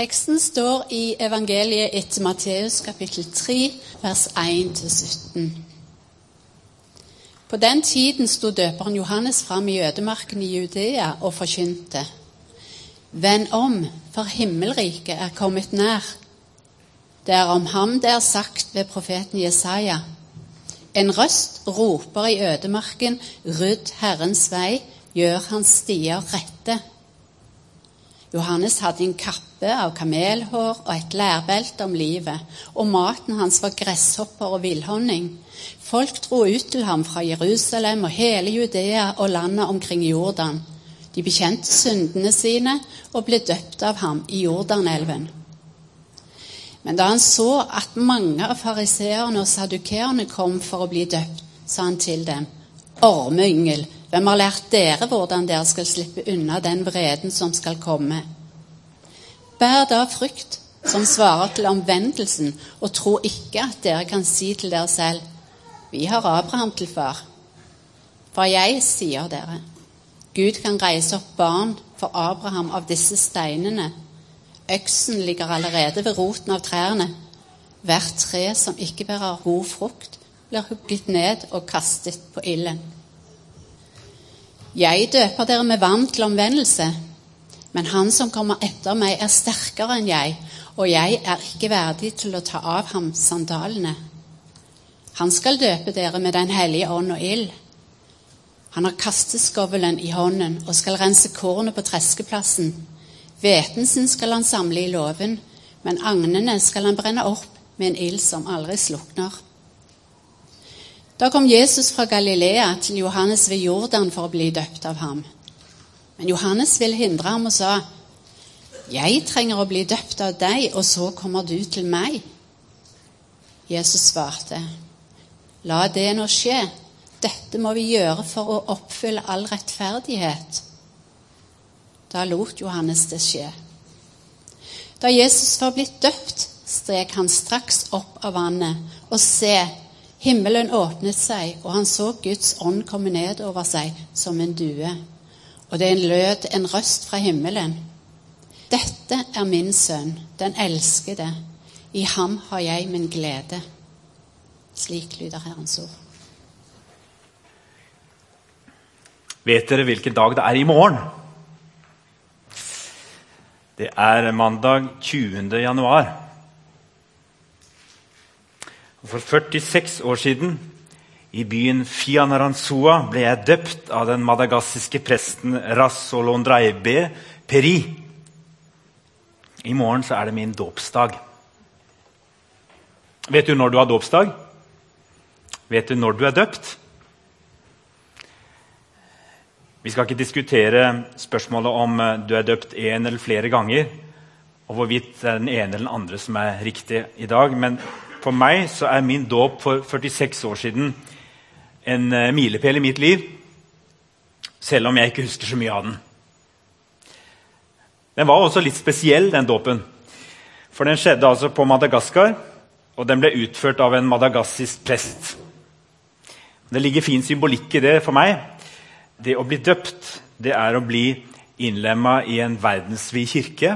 Teksten står i evangeliet etter Matteus kapittel 3, vers 1-17. På den tiden sto døperen Johannes fram i ødemarken i Judea og forkynte. Vend om, for himmelriket er kommet nær. Det er om ham det er sagt ved profeten Jesaja. En røst roper i ødemarken, rydd Herrens vei, gjør hans stier rette. Johannes hadde en kappe av kamelhår og et lærbelte om livet, og maten hans var gresshopper og villhonning. Folk dro ut til ham fra Jerusalem og hele Judea og landet omkring Jordan. De bekjente syndene sine og ble døpt av ham i Jordanelven. Men da han så at mange av fariseerne og sadukeerne kom for å bli døpt, sa han til dem, Ormeyngel, hvem har lært dere hvordan dere skal slippe unna den vreden som skal komme? Bær da frykt, som svarer til omvendelsen, og tro ikke at dere kan si til dere selv, vi har Abraham til far. For jeg sier dere, Gud kan reise opp barn for Abraham av disse steinene. Øksen ligger allerede ved roten av trærne. Hvert tre som ikke bærer god frukt, blir hugget ned og kastet på ilden. Jeg døper dere med vann til omvendelse, men han som kommer etter meg, er sterkere enn jeg, og jeg er ikke verdig til å ta av ham sandalene. Han skal døpe dere med Den hellige ånd og ild. Han har kasteskovlen i hånden og skal rense kornet på treskeplassen. Hveten sin skal han samle i låven, men agnene skal han brenne opp med en ild som aldri slukner. Da kom Jesus fra Galilea til Johannes ved Jordan for å bli døpt av ham. Men Johannes ville hindre ham og sa, 'Jeg trenger å bli døpt av deg, og så kommer du til meg.' Jesus svarte, 'La det nå skje. Dette må vi gjøre for å oppfylle all rettferdighet.' Da lot Johannes det skje. Da Jesus var blitt døpt, strek han straks opp av vannet, og se, Himmelen åpnet seg, og han så Guds ånd komme ned over seg som en due. Og det lød en røst fra himmelen. Dette er min sønn, den elskede. I ham har jeg min glede. Slik lyder Herrens ord. Vet dere hvilken dag det er i morgen? Det er mandag 20. januar. For 46 år siden, i byen Fianaranzua, ble jeg døpt av den madagassiske presten Rasolondraibe Peri. I morgen så er det min dåpsdag. Vet du når du har dåpsdag? Vet du når du er døpt? Vi skal ikke diskutere spørsmålet om eh, du er døpt én eller flere ganger, og hvorvidt det er den ene eller den andre som er riktig i dag. Men for meg så er min dåp for 46 år siden en uh, milepæl i mitt liv, selv om jeg ikke husker så mye av den. Den var også litt spesiell, den dåpen. For den skjedde altså på Madagaskar, og den ble utført av en madagassisk prest. Det ligger fin symbolikk i det for meg. Det å bli døpt, det er å bli innlemma i en verdensvid kirke.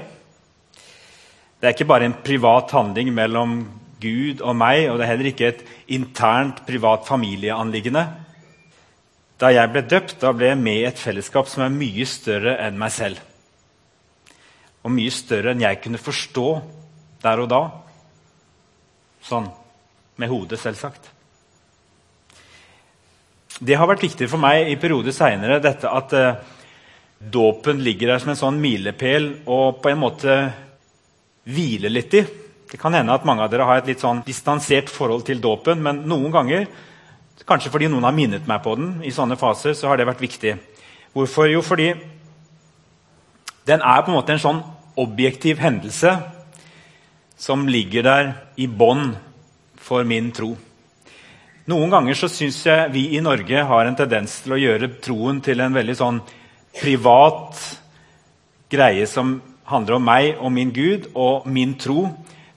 Det er ikke bare en privat handling mellom Gud og meg, og det er heller ikke et internt, privat familieanliggende. Da jeg ble døpt, da ble jeg med i et fellesskap som er mye større enn meg selv. Og mye større enn jeg kunne forstå der og da. Sånn med hodet, selvsagt. Det har vært viktig for meg i perioder seinere at eh, dåpen ligger der som en sånn milepæl og på en måte hviler litt i. Det kan hende at mange av dere har et litt sånn distansert forhold til dåpen, men noen ganger, kanskje fordi noen har minnet meg på den, i sånne faser, så har det vært viktig. Hvorfor? Jo, fordi den er på en måte en sånn objektiv hendelse som ligger der i bånn for min tro. Noen ganger så syns jeg vi i Norge har en tendens til å gjøre troen til en veldig sånn privat greie som handler om meg og min Gud og min tro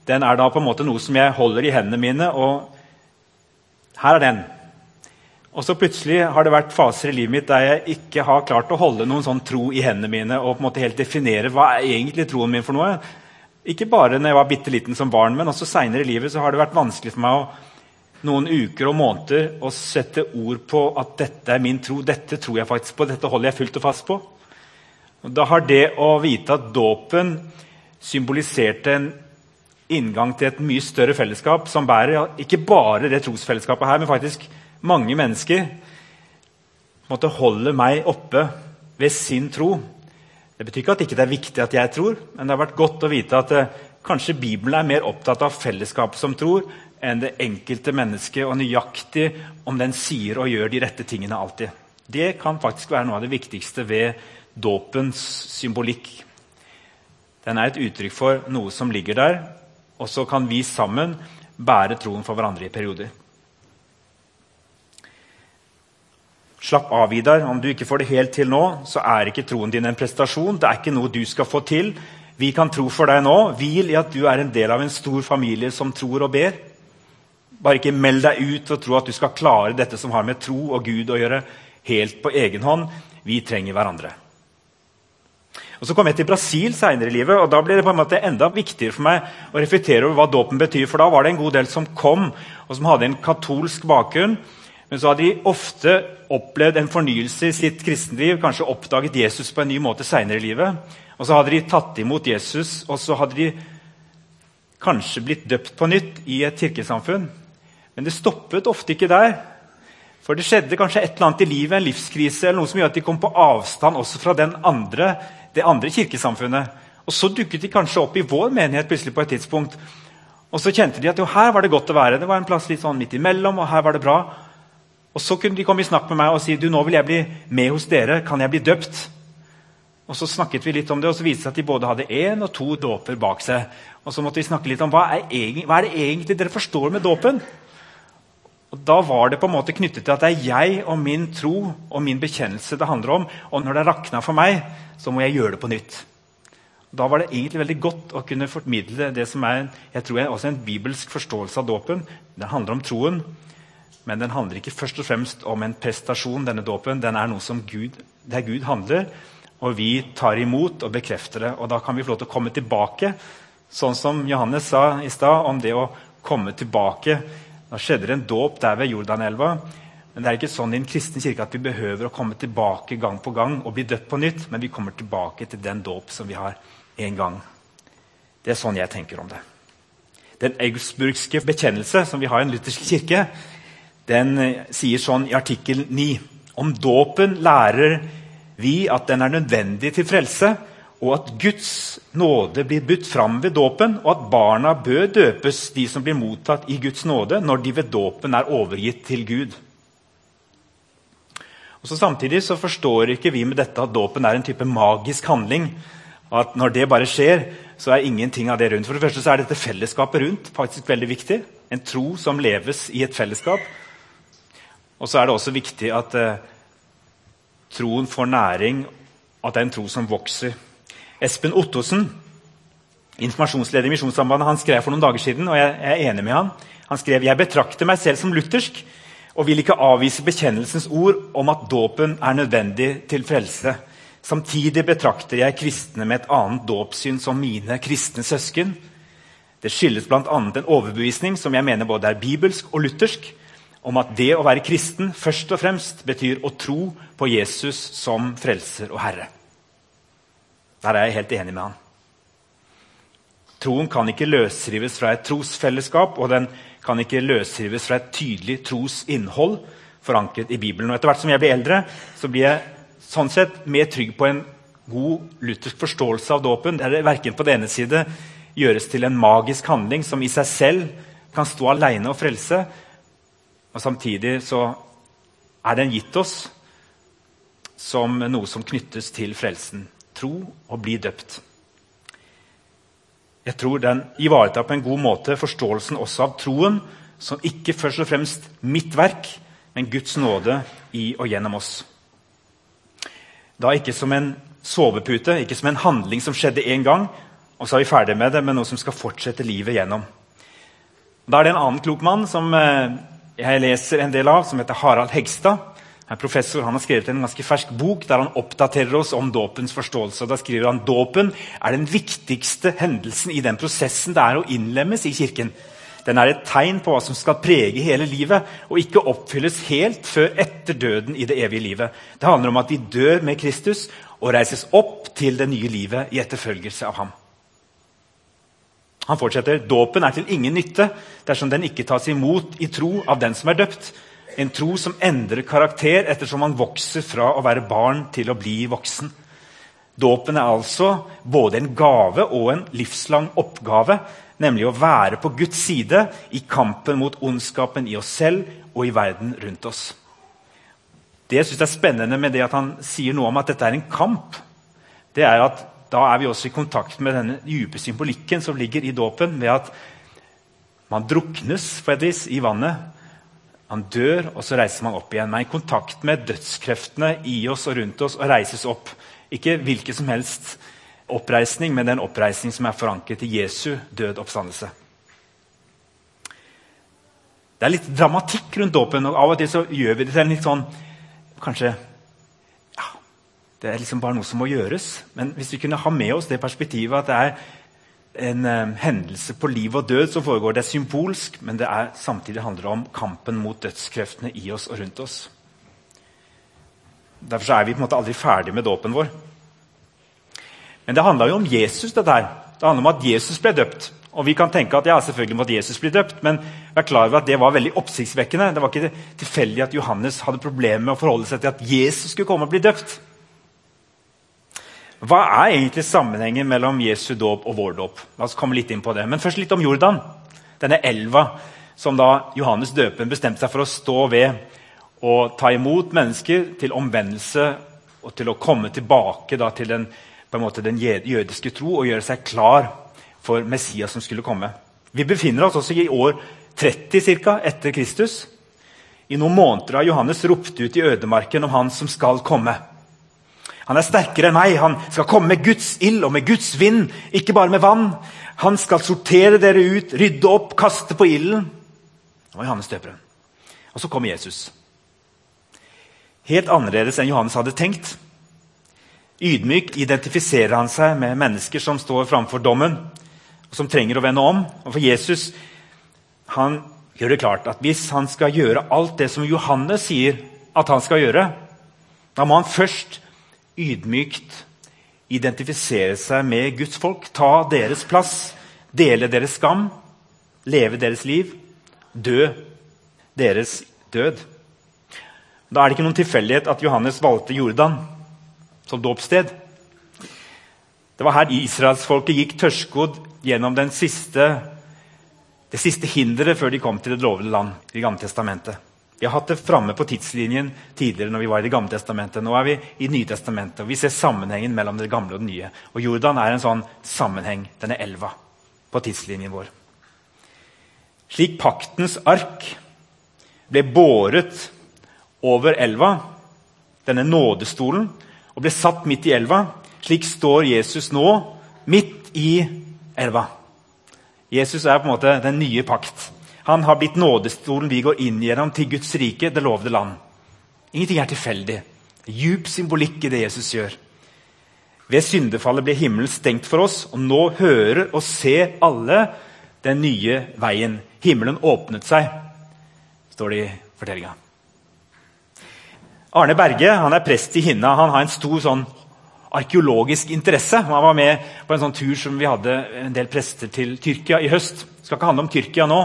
den er da på en måte noe som jeg holder i hendene mine. og Her er den. Og så plutselig har det vært faser i livet mitt der jeg ikke har klart å holde noen sånn tro i hendene mine og på en måte helt definere hva er egentlig troen min for noe. Ikke bare når jeg var bitte liten som barn, men også seinere i livet så har det vært vanskelig for meg å noen uker og måneder å sette ord på at dette er min tro. Dette tror jeg faktisk på, dette holder jeg fullt og fast på. Og da har det å vite at dåpen symboliserte en inngang til et mye større fellesskap som bærer ikke bare det trosfellesskapet her, men faktisk mange mennesker måtte holde meg oppe ved sin tro. Det betyr ikke at ikke det er viktig at jeg tror, men det har vært godt å vite at eh, kanskje Bibelen er mer opptatt av fellesskapet som tror, enn det enkelte mennesket, og nøyaktig om den sier og gjør de rette tingene alltid. Det kan faktisk være noe av det viktigste ved dåpens symbolikk. Den er et uttrykk for noe som ligger der, og så kan vi sammen bære troen for hverandre i perioder. Slapp av, Vidar. Om du ikke får det helt til nå, så er ikke troen din en prestasjon. Det er ikke noe du skal få til. Vi kan tro for deg nå. Hvil i at du er en del av en stor familie som tror og ber. Bare ikke meld deg ut og tro at du skal klare dette som har med tro og Gud å gjøre, helt på egen hånd. Vi trenger hverandre. Og Så kom jeg til Brasil seinere i livet, og da ble det på en måte enda viktigere for meg å reflektere over hva dåpen betyr. For da var det en god del som kom, og som hadde en katolsk bakgrunn. Men så hadde de ofte opplevd en fornyelse i sitt kristenliv, kanskje oppdaget Jesus på en ny måte seinere i livet. Og så hadde de tatt imot Jesus, og så hadde de kanskje blitt døpt på nytt i et kirkesamfunn. Men det stoppet ofte ikke der. For det skjedde kanskje et eller annet i livet, en livskrise, eller noe som gjør at de kom på avstand også fra andre, det andre kirkesamfunnet. Og så dukket de kanskje opp i vår menighet plutselig på et tidspunkt. Og så kjente de at jo, her var det godt å være. Det var en plass litt sånn midt imellom, og her var det bra. Og så kunne de komme i snakk med meg og si du, nå vil jeg bli med hos dere. Kan jeg bli døpt? Og så snakket vi litt om det, og så viste det seg at de både hadde én og to dåper bak seg. Og så måtte vi snakke litt om hva er, egentlig, hva er det egentlig dere forstår med dåpen. Og Da var det på en måte knyttet til at det er jeg og min tro og min bekjennelse det handler om. Og når det rakna for meg, så må jeg gjøre det på nytt. Da var det egentlig veldig godt å kunne formidle det som er jeg tror er også en bibelsk forståelse av dåpen. Den handler om troen, men den handler ikke først og fremst om en prestasjon. denne dåpen. Den er noe som Gud, det er Gud handler, og vi tar imot og bekrefter det. Og Da kan vi få lov til å komme tilbake, sånn som Johannes sa i stad, om det å komme tilbake da skjedde det en dåp der ved Jordanelva. Men det er ikke sånn i en kristen kirke at vi behøver å komme tilbake gang på gang og bli døpt på nytt, men vi kommer tilbake til den dåp som vi har én gang. Det er sånn jeg tenker om det. Den augsburgske bekjennelse, som vi har i en luthersk kirke, den eh, sier sånn i artikkel 9.: Om dåpen lærer vi at den er nødvendig til frelse, og at Guds nåde blir budt fram ved dåpen, og at barna bør døpes, de som blir mottatt i Guds nåde, når de ved dåpen er overgitt til Gud. Og så Samtidig så forstår ikke vi med dette at dåpen er en type magisk handling. At når det bare skjer, så er ingenting av det rundt. For det første så er dette fellesskapet rundt faktisk veldig viktig. En tro som leves i et fellesskap. Og så er det også viktig at eh, troen får næring, at det er en tro som vokser. Espen Ottosen, informasjonsleder i Misjonssambandet, han skrev for noen dager siden, og jeg er enig med han. Han skrev jeg betrakter meg selv som luthersk og vil ikke avvise bekjennelsens ord om at dåpen er nødvendig til frelse. Samtidig betrakter jeg kristne med et annet dåpssyn som mine kristne søsken. Det skyldes bl.a. en overbevisning som jeg mener både er bibelsk og luthersk, om at det å være kristen først og fremst betyr å tro på Jesus som frelser og herre. Der er jeg helt enig med han. Troen kan ikke løsrives fra et trosfellesskap, og den kan ikke løsrives fra et tydelig trosinnhold forankret i Bibelen. Og Etter hvert som jeg blir eldre, så blir jeg sånn sett mer trygg på en god luthersk forståelse av dåpen. Der det verken på den ene side gjøres til en magisk handling som i seg selv kan stå alene og frelse, og samtidig så er den gitt oss som noe som knyttes til frelsen tro og bli døpt. Jeg tror den ivaretar på en god måte forståelsen også av troen som ikke først og fremst mitt verk, men Guds nåde i og gjennom oss. Da ikke som en sovepute, ikke som en handling som skjedde én gang, og så er vi ferdig med det, men noe som skal fortsette livet gjennom. Da er det en annen klok mann som eh, jeg leser en del av, som heter Harald Hegstad. En professor han har skrevet en ganske fersk bok der han oppdaterer oss om dåpens forståelse. og Da skriver han dåpen er den viktigste hendelsen i den prosessen det er å innlemmes i Kirken. Den er et tegn på hva som skal prege hele livet, og ikke oppfylles helt før etter døden i det evige livet. Det handler om at vi dør med Kristus og reises opp til det nye livet i etterfølgelse av ham. Han fortsetter dåpen er til ingen nytte dersom den ikke tas imot i tro av den som er døpt. En tro som endrer karakter ettersom man vokser fra å være barn til å bli voksen. Dåpen er altså både en gave og en livslang oppgave, nemlig å være på Guds side i kampen mot ondskapen i oss selv og i verden rundt oss. Det jeg synes er spennende med det at han sier noe om at dette er en kamp, det er at da er vi også i kontakt med denne dype symbolikken som ligger i dåpen, ved at man druknes på et vis i vannet han dør, og så reiser man opp igjen. Men i kontakt med dødskreftene i oss og rundt oss og reises opp. Ikke hvilken som helst oppreisning, men den oppreisning som er forankret i Jesu død oppstandelse. Det er litt dramatikk rundt dåpen, og av og til så gjør vi det til en litt sånn Kanskje ja, Det er liksom bare noe som må gjøres. Men hvis vi kunne ha med oss det perspektivet at det er en eh, hendelse på liv og død som foregår. Det er symbolsk, men det er, samtidig handler om kampen mot dødskreftene i oss og rundt oss. Derfor er vi på en måte aldri ferdig med dåpen vår. Men det handla jo om Jesus. dette her. Det handler om at Jesus ble døpt. Og vi kan tenke at ja, selvfølgelig måtte Jesus bli døpt, men vær klar over at det var veldig oppsiktsvekkende. Det var ikke tilfeldig at Johannes hadde problemer med å forholde seg til at Jesus skulle komme og bli døpt. Hva er egentlig sammenhengen mellom Jesu dåp og vår dåp? La oss komme litt inn på det. Men først litt om Jordan. Denne elva som da Johannes døpen bestemte seg for å stå ved og ta imot mennesker til omvendelse og til å komme tilbake da, til den, måte, den, jødiske tro og gjøre seg klar for Messias som skulle komme. Vi befinner oss også i år 30 cirka, etter Kristus. I noen måneder har Johannes ropt ut i ødemarken om han som skal komme. Han er sterkere enn meg. Han skal komme med Guds ild og med Guds vind, ikke bare med vann. Han skal sortere dere ut, rydde opp, kaste på ilden. Det var Johannes døperen. Og så kommer Jesus. Helt annerledes enn Johannes hadde tenkt. Ydmykt identifiserer han seg med mennesker som står framfor dommen, og som trenger å vende om. Og for Jesus han gjør det klart at hvis han skal gjøre alt det som Johannes sier at han skal gjøre, da må han først ydmykt identifisere seg med Guds folk, ta deres plass, dele deres skam, leve deres liv, dø deres død. Da er det ikke noen tilfeldighet at Johannes valgte Jordan som dåpssted. Det var her israelsfolket gikk tørrskodd gjennom siste, det siste hinderet før de kom til det lovede land, i Gamle testamentet. Vi har hatt det framme på tidslinjen tidligere når vi var i Det gamle testamentet. Nå er vi i Nytestamentet, og vi ser sammenhengen mellom det gamle og det nye. Og Jordan er en sånn sammenheng, denne elva, på tidslinjen vår. Slik paktens ark ble båret over elva, denne nådestolen, og ble satt midt i elva, slik står Jesus nå midt i elva. Jesus er på en måte den nye pakt. Han har blitt nådestolen vi går inn gjennom til Guds rike, det lovede land. Ingenting er tilfeldig. Djup symbolikk i det Jesus gjør. Ved syndefallet ble himmelen stengt for oss, og nå hører og ser alle den nye veien. Himmelen åpnet seg, står det i fortellinga. Arne Berge han er prest i Hinna. Han har en stor sånn arkeologisk interesse. Han var med på en sånn tur som vi hadde en del prester til Tyrkia i høst. Det skal ikke handle om Tyrkia nå,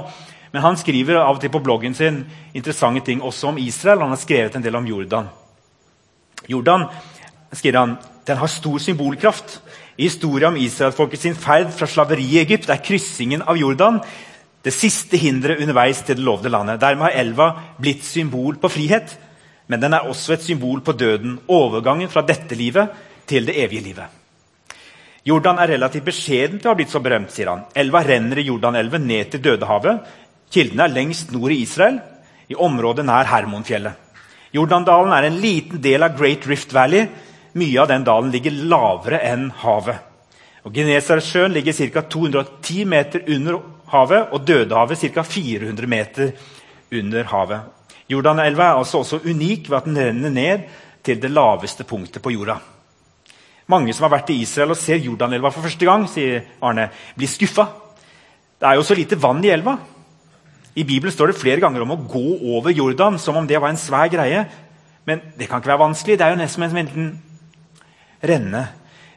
men han skriver av og til på bloggen sin interessante ting også om Israel. Han har skrevet en del om Jordan. Jordan skriver han, den har stor symbolkraft. I historien om Israelfolket sin ferd fra slaveri i Egypt er kryssingen av Jordan det siste hinderet underveis til det lovde landet. Dermed har elva blitt symbol på frihet, men den er også et symbol på døden. Overgangen fra dette livet til det evige livet. Jordan er relativt beskjeden til å ha blitt så berømt, sier han. Elva renner i Jordanelven ned til Dødehavet, Kildene er lengst nord i Israel, i området nær Hermonfjellet. Jordandalen er en liten del av Great Rift Valley. Mye av den dalen ligger lavere enn havet. Og Genesaretsjøen ligger ca. 210 meter under havet, og Dødehavet ca. 400 meter under havet. Jordanelva er altså også unik ved at den renner ned til det laveste punktet på jorda. Mange som har vært i Israel og ser Jordanelva for første gang, sier Arne, blir skuffa. Det er jo så lite vann i elva. I Bibelen står det flere ganger om å gå over Jordan som om det var en svær greie. Men det kan ikke være vanskelig. Det er jo nesten som en renne.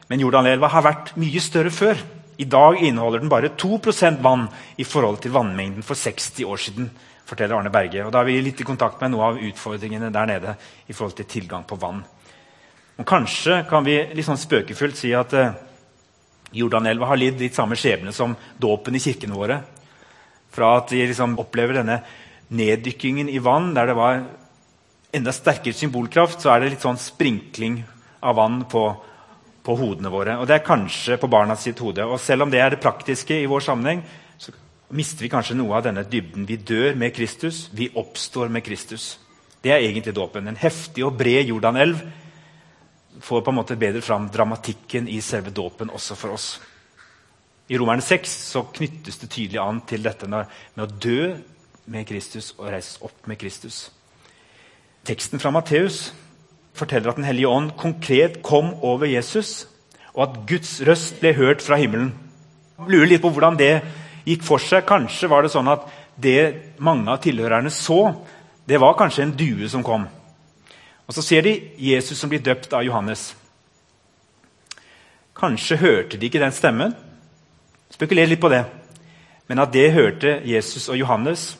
Men Jordanelva har vært mye større før. I dag inneholder den bare 2% vann i forhold til vannmengden for 60 år siden. forteller Arne Berge. Og Da er vi litt i kontakt med noe av utfordringene der nede i forhold til tilgang på vann. Og Kanskje kan vi litt sånn spøkefullt si at eh, Jordanelva har lidd litt samme skjebne som dåpen i kirkene våre. Fra at de liksom opplever denne neddykkingen i vann, der det var enda sterkere symbolkraft, så er det litt sånn sprinkling av vann på på hodene våre. Og det er kanskje på barna sitt hode. Og selv om det er det praktiske i vår sammenheng, så mister vi kanskje noe av denne dybden. Vi dør med Kristus, vi oppstår med Kristus. Det er egentlig dåpen. En heftig og bred Jordanelv får på en måte bedre fram dramatikken i selve dåpen også for oss. I Romerne 6 så knyttes det tydelig an til dette med å dø med Kristus og reises opp med Kristus. Teksten fra Matteus forteller at Den hellige ånd konkret kom over Jesus, og at Guds røst ble hørt fra himmelen. Jeg lurer litt på hvordan det gikk for seg. Kanskje var det sånn at det mange av tilhørerne så, det var kanskje en due som kom. Og Så ser de Jesus som blir døpt av Johannes. Kanskje hørte de ikke den stemmen. Spekuler litt på det. Men at det hørte Jesus og Johannes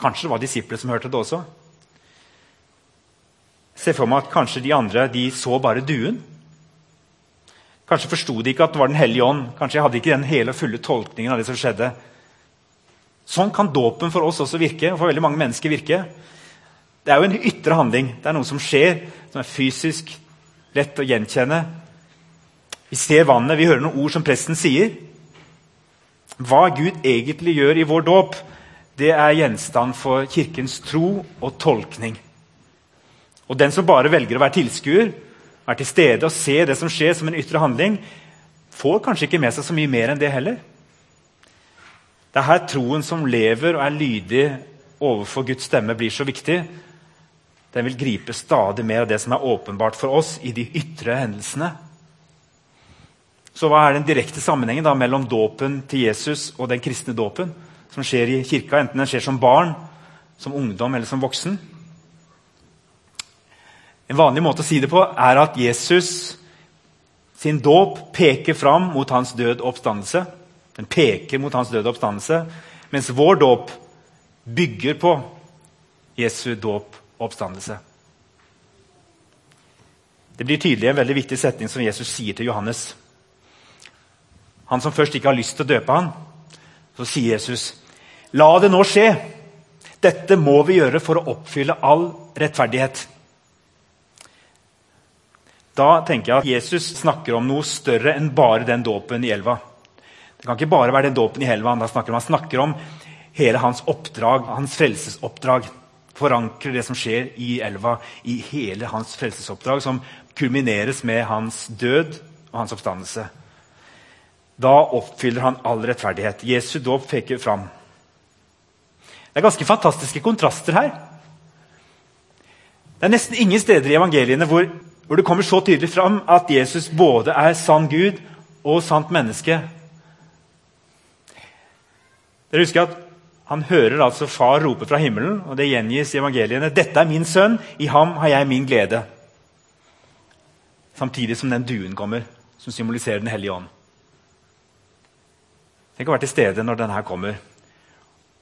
Kanskje det var disipler som hørte det også Se for meg at kanskje de andre de så bare duen. Kanskje forsto de ikke at det var Den hellige ånd. Kanskje jeg hadde ikke den hele og fulle tolkningen av det som skjedde. Sånn kan dåpen for oss også virke, og for veldig mange mennesker virke. Det er jo en ytre handling. Det er noe som skjer, som er fysisk lett å gjenkjenne. Vi ser vannet, vi hører noen ord som presten sier. Hva Gud egentlig gjør i vår dåp, det er gjenstand for Kirkens tro og tolkning. Og den som bare velger å være tilskuer, være til stede og se det som skjer som en ytre handling, får kanskje ikke med seg så mye mer enn det heller. Det er her troen som lever og er lydig overfor Guds stemme, blir så viktig. Den vil gripe stadig mer av det som er åpenbart for oss i de ytre hendelsene. Så hva er den direkte sammenhengen da mellom dåpen til Jesus og den kristne dåpen som skjer i kirka, enten den skjer som barn, som ungdom eller som voksen? En vanlig måte å si det på er at Jesus sin dåp peker fram mot hans død oppstandelse. Den peker mot hans død oppstandelse, mens vår dåp bygger på Jesu dåp oppstandelse. Det blir tydelig en veldig viktig setning som Jesus sier til Johannes. Han som først ikke har lyst til å døpe han, så sier Jesus, 'La det nå skje.' Dette må vi gjøre for å oppfylle all rettferdighet. Da tenker jeg at Jesus snakker om noe større enn bare den dåpen i elva. Det kan ikke bare være den dåpen i elva. Han snakker, om. han snakker om hele hans oppdrag, hans frelsesoppdrag. Forankrer det som skjer i elva, i hele hans frelsesoppdrag, som kulmineres med hans død og hans oppstandelse. Da oppfyller han all rettferdighet. Jesu dåp peker fram. Det er ganske fantastiske kontraster her. Det er nesten ingen steder i evangeliene hvor hvor det kommer så tydelig fram at Jesus både er sann Gud og sant menneske. Dere husker at Han hører altså far rope fra himmelen, og det gjengis i evangeliene. 'Dette er min sønn, i ham har jeg min glede.' Samtidig som den duen kommer, som symboliserer Den hellige ånd. Tenk å være til stede når denne kommer.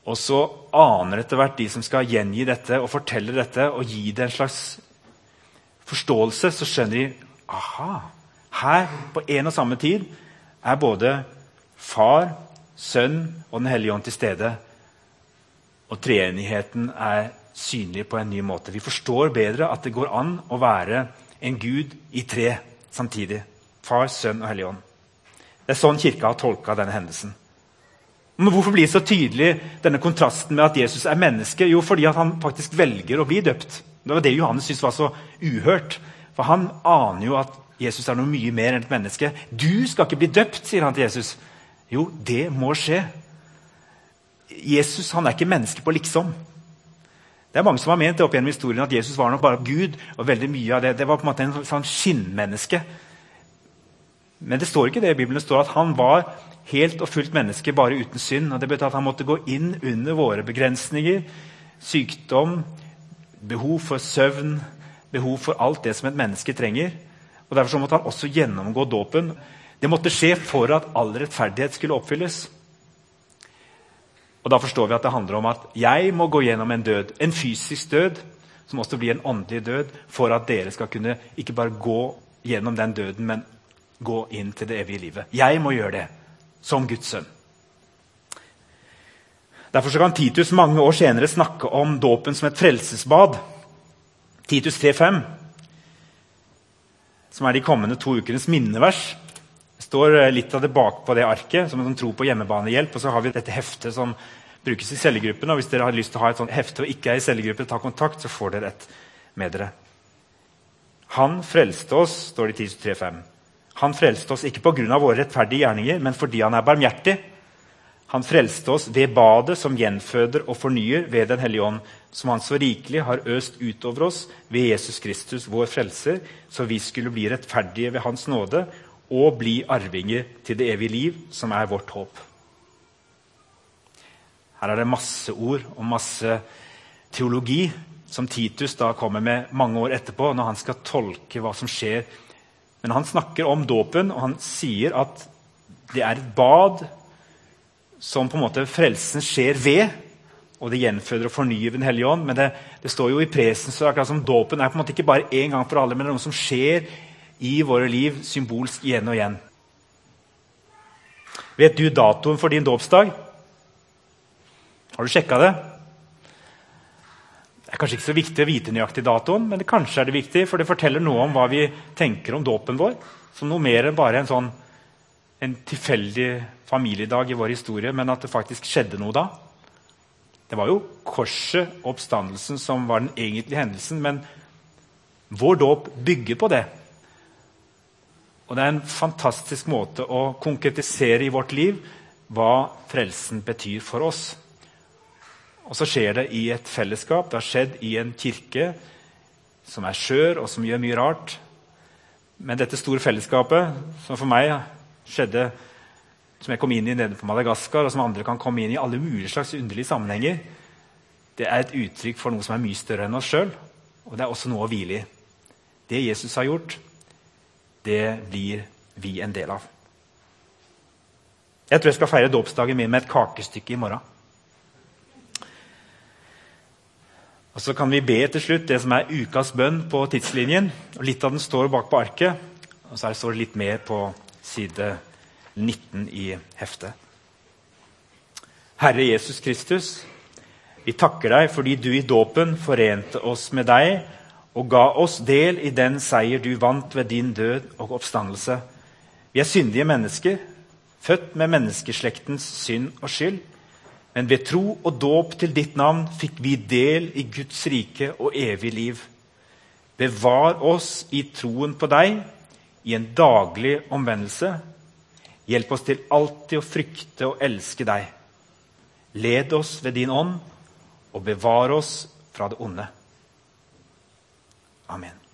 Og så aner etter hvert de som skal gjengi dette og fortelle dette, og gi det en slags forståelse, så skjønner de aha, her på en og samme tid er både Far, Sønn og Den hellige ånd til stede. Og treenigheten er synlig på en ny måte. Vi forstår bedre at det går an å være en Gud i tre samtidig. Far, Sønn og Hellig ånd. Det er sånn Kirka har tolka denne hendelsen. Men Hvorfor blir det så tydelig denne kontrasten med at Jesus er menneske? Jo, fordi han faktisk velger å bli døpt. Det var det Johannes syntes var så uhørt. For han aner jo at Jesus er noe mye mer enn et menneske. 'Du skal ikke bli døpt', sier han til Jesus. Jo, det må skje. Jesus han er ikke menneske på liksom. Det er mange som har ment det opp gjennom historien at Jesus var nok bare Gud. og veldig mye av Det det var på en måte en sånn skinnmenneske. Men det står ikke det i Bibelen. Det står at han var helt og fullt menneske, bare uten synd. og Det betyr at han måtte gå inn under våre begrensninger. Sykdom, behov for søvn, behov for alt det som et menneske trenger. Og Derfor måtte han også gjennomgå dåpen. Det måtte skje for at all rettferdighet skulle oppfylles. Og Da forstår vi at det handler om at jeg må gå gjennom en død, en fysisk død, som også blir en åndelig død, for at dere skal kunne ikke bare gå gjennom den døden, men gå inn til det evige livet. Jeg må gjøre det som Guds sønn. Derfor kan Titus mange år senere snakke om dåpen som et frelsesbad. Titus 3,5, som er de kommende to ukenes minnevers. Det står litt av det bakpå det arket, som en sånn tro på hjemmebanehjelp. Og så har vi dette heftet som brukes i cellegruppen. og Hvis dere har lyst til å ha et sånt hefte og ikke er i cellegruppe, ta kontakt, så får dere et med dere. Han frelste oss, står det i Titus 3,5. Han frelste oss ikke pga. våre rettferdige gjerninger, men fordi han er barmhjertig. Han frelste oss ved badet som gjenføder og fornyer ved Den hellige ånd, som han så rikelig har øst utover oss ved Jesus Kristus, vår frelser, så vi skulle bli rettferdige ved Hans nåde og bli arvinger til det evige liv, som er vårt håp. Her er det masse ord og masse teologi som Titus da kommer med mange år etterpå, når han skal tolke hva som skjer men han snakker om dåpen, og han sier at det er et bad som på en måte frelsen skjer ved. Og det gjenføder og fornyer Den hellige ånd. Men det, det står jo i presen så akkurat som dåpen er på en måte ikke bare én gang for alle, men det er noe som skjer i våre liv symbolsk igjen og igjen. Vet du datoen for din dåpsdag? Har du sjekka det? Det er kanskje ikke så viktig å vite nøyaktig datoen, men det kanskje er det viktig, for det forteller noe om hva vi tenker om dåpen vår. Som noe mer enn bare en, sånn, en tilfeldig familiedag i vår historie, men at det faktisk skjedde noe da. Det var jo korset og oppstandelsen som var den egentlige hendelsen, men vår dåp bygger på det. Og det er en fantastisk måte å konkretisere i vårt liv hva frelsen betyr for oss. Og så skjer det i et fellesskap. Det har skjedd i en kirke som er skjør, og som gjør mye rart. Men dette store fellesskapet, som for meg skjedde som jeg kom inn i nede på Madagaskar, og som andre kan komme inn i alle mulige slags underlige sammenhenger, det er et uttrykk for noe som er mye større enn oss sjøl. Og det er også noe å hvile i. Det Jesus har gjort, det blir vi en del av. Jeg tror jeg skal feire dåpsdagen min med et kakestykke i morgen. Og Så kan vi be til slutt det som er ukas bønn på tidslinjen. og Litt av den står bak på arket, og så står det litt mer på side 19 i heftet. Herre Jesus Kristus, vi takker deg fordi du i dåpen forente oss med deg og ga oss del i den seier du vant ved din død og oppstandelse. Vi er syndige mennesker, født med menneskeslektens synd og skyld. Men ved tro og dåp til ditt navn fikk vi del i Guds rike og evig liv. Bevar oss i troen på deg, i en daglig omvendelse. Hjelp oss til alltid å frykte og elske deg. Led oss ved din ånd, og bevar oss fra det onde. Amen.